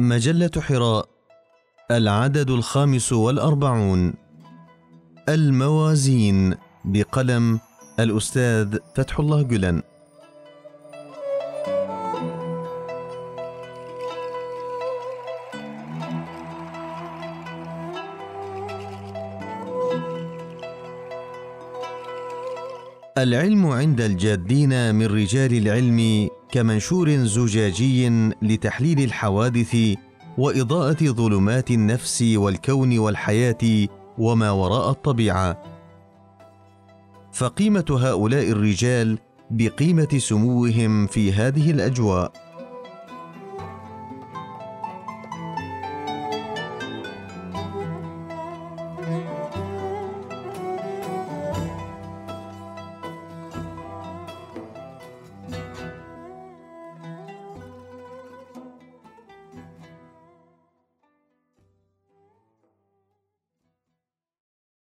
مجلة حراء العدد الخامس والأربعون. الموازين بقلم الأستاذ فتح الله جلن. العلم عند الجادين من رجال العلم كمنشور زجاجي لتحليل الحوادث وإضاءة ظلمات النفس والكون والحياة وما وراء الطبيعة. فقيمة هؤلاء الرجال بقيمة سموهم في هذه الأجواء.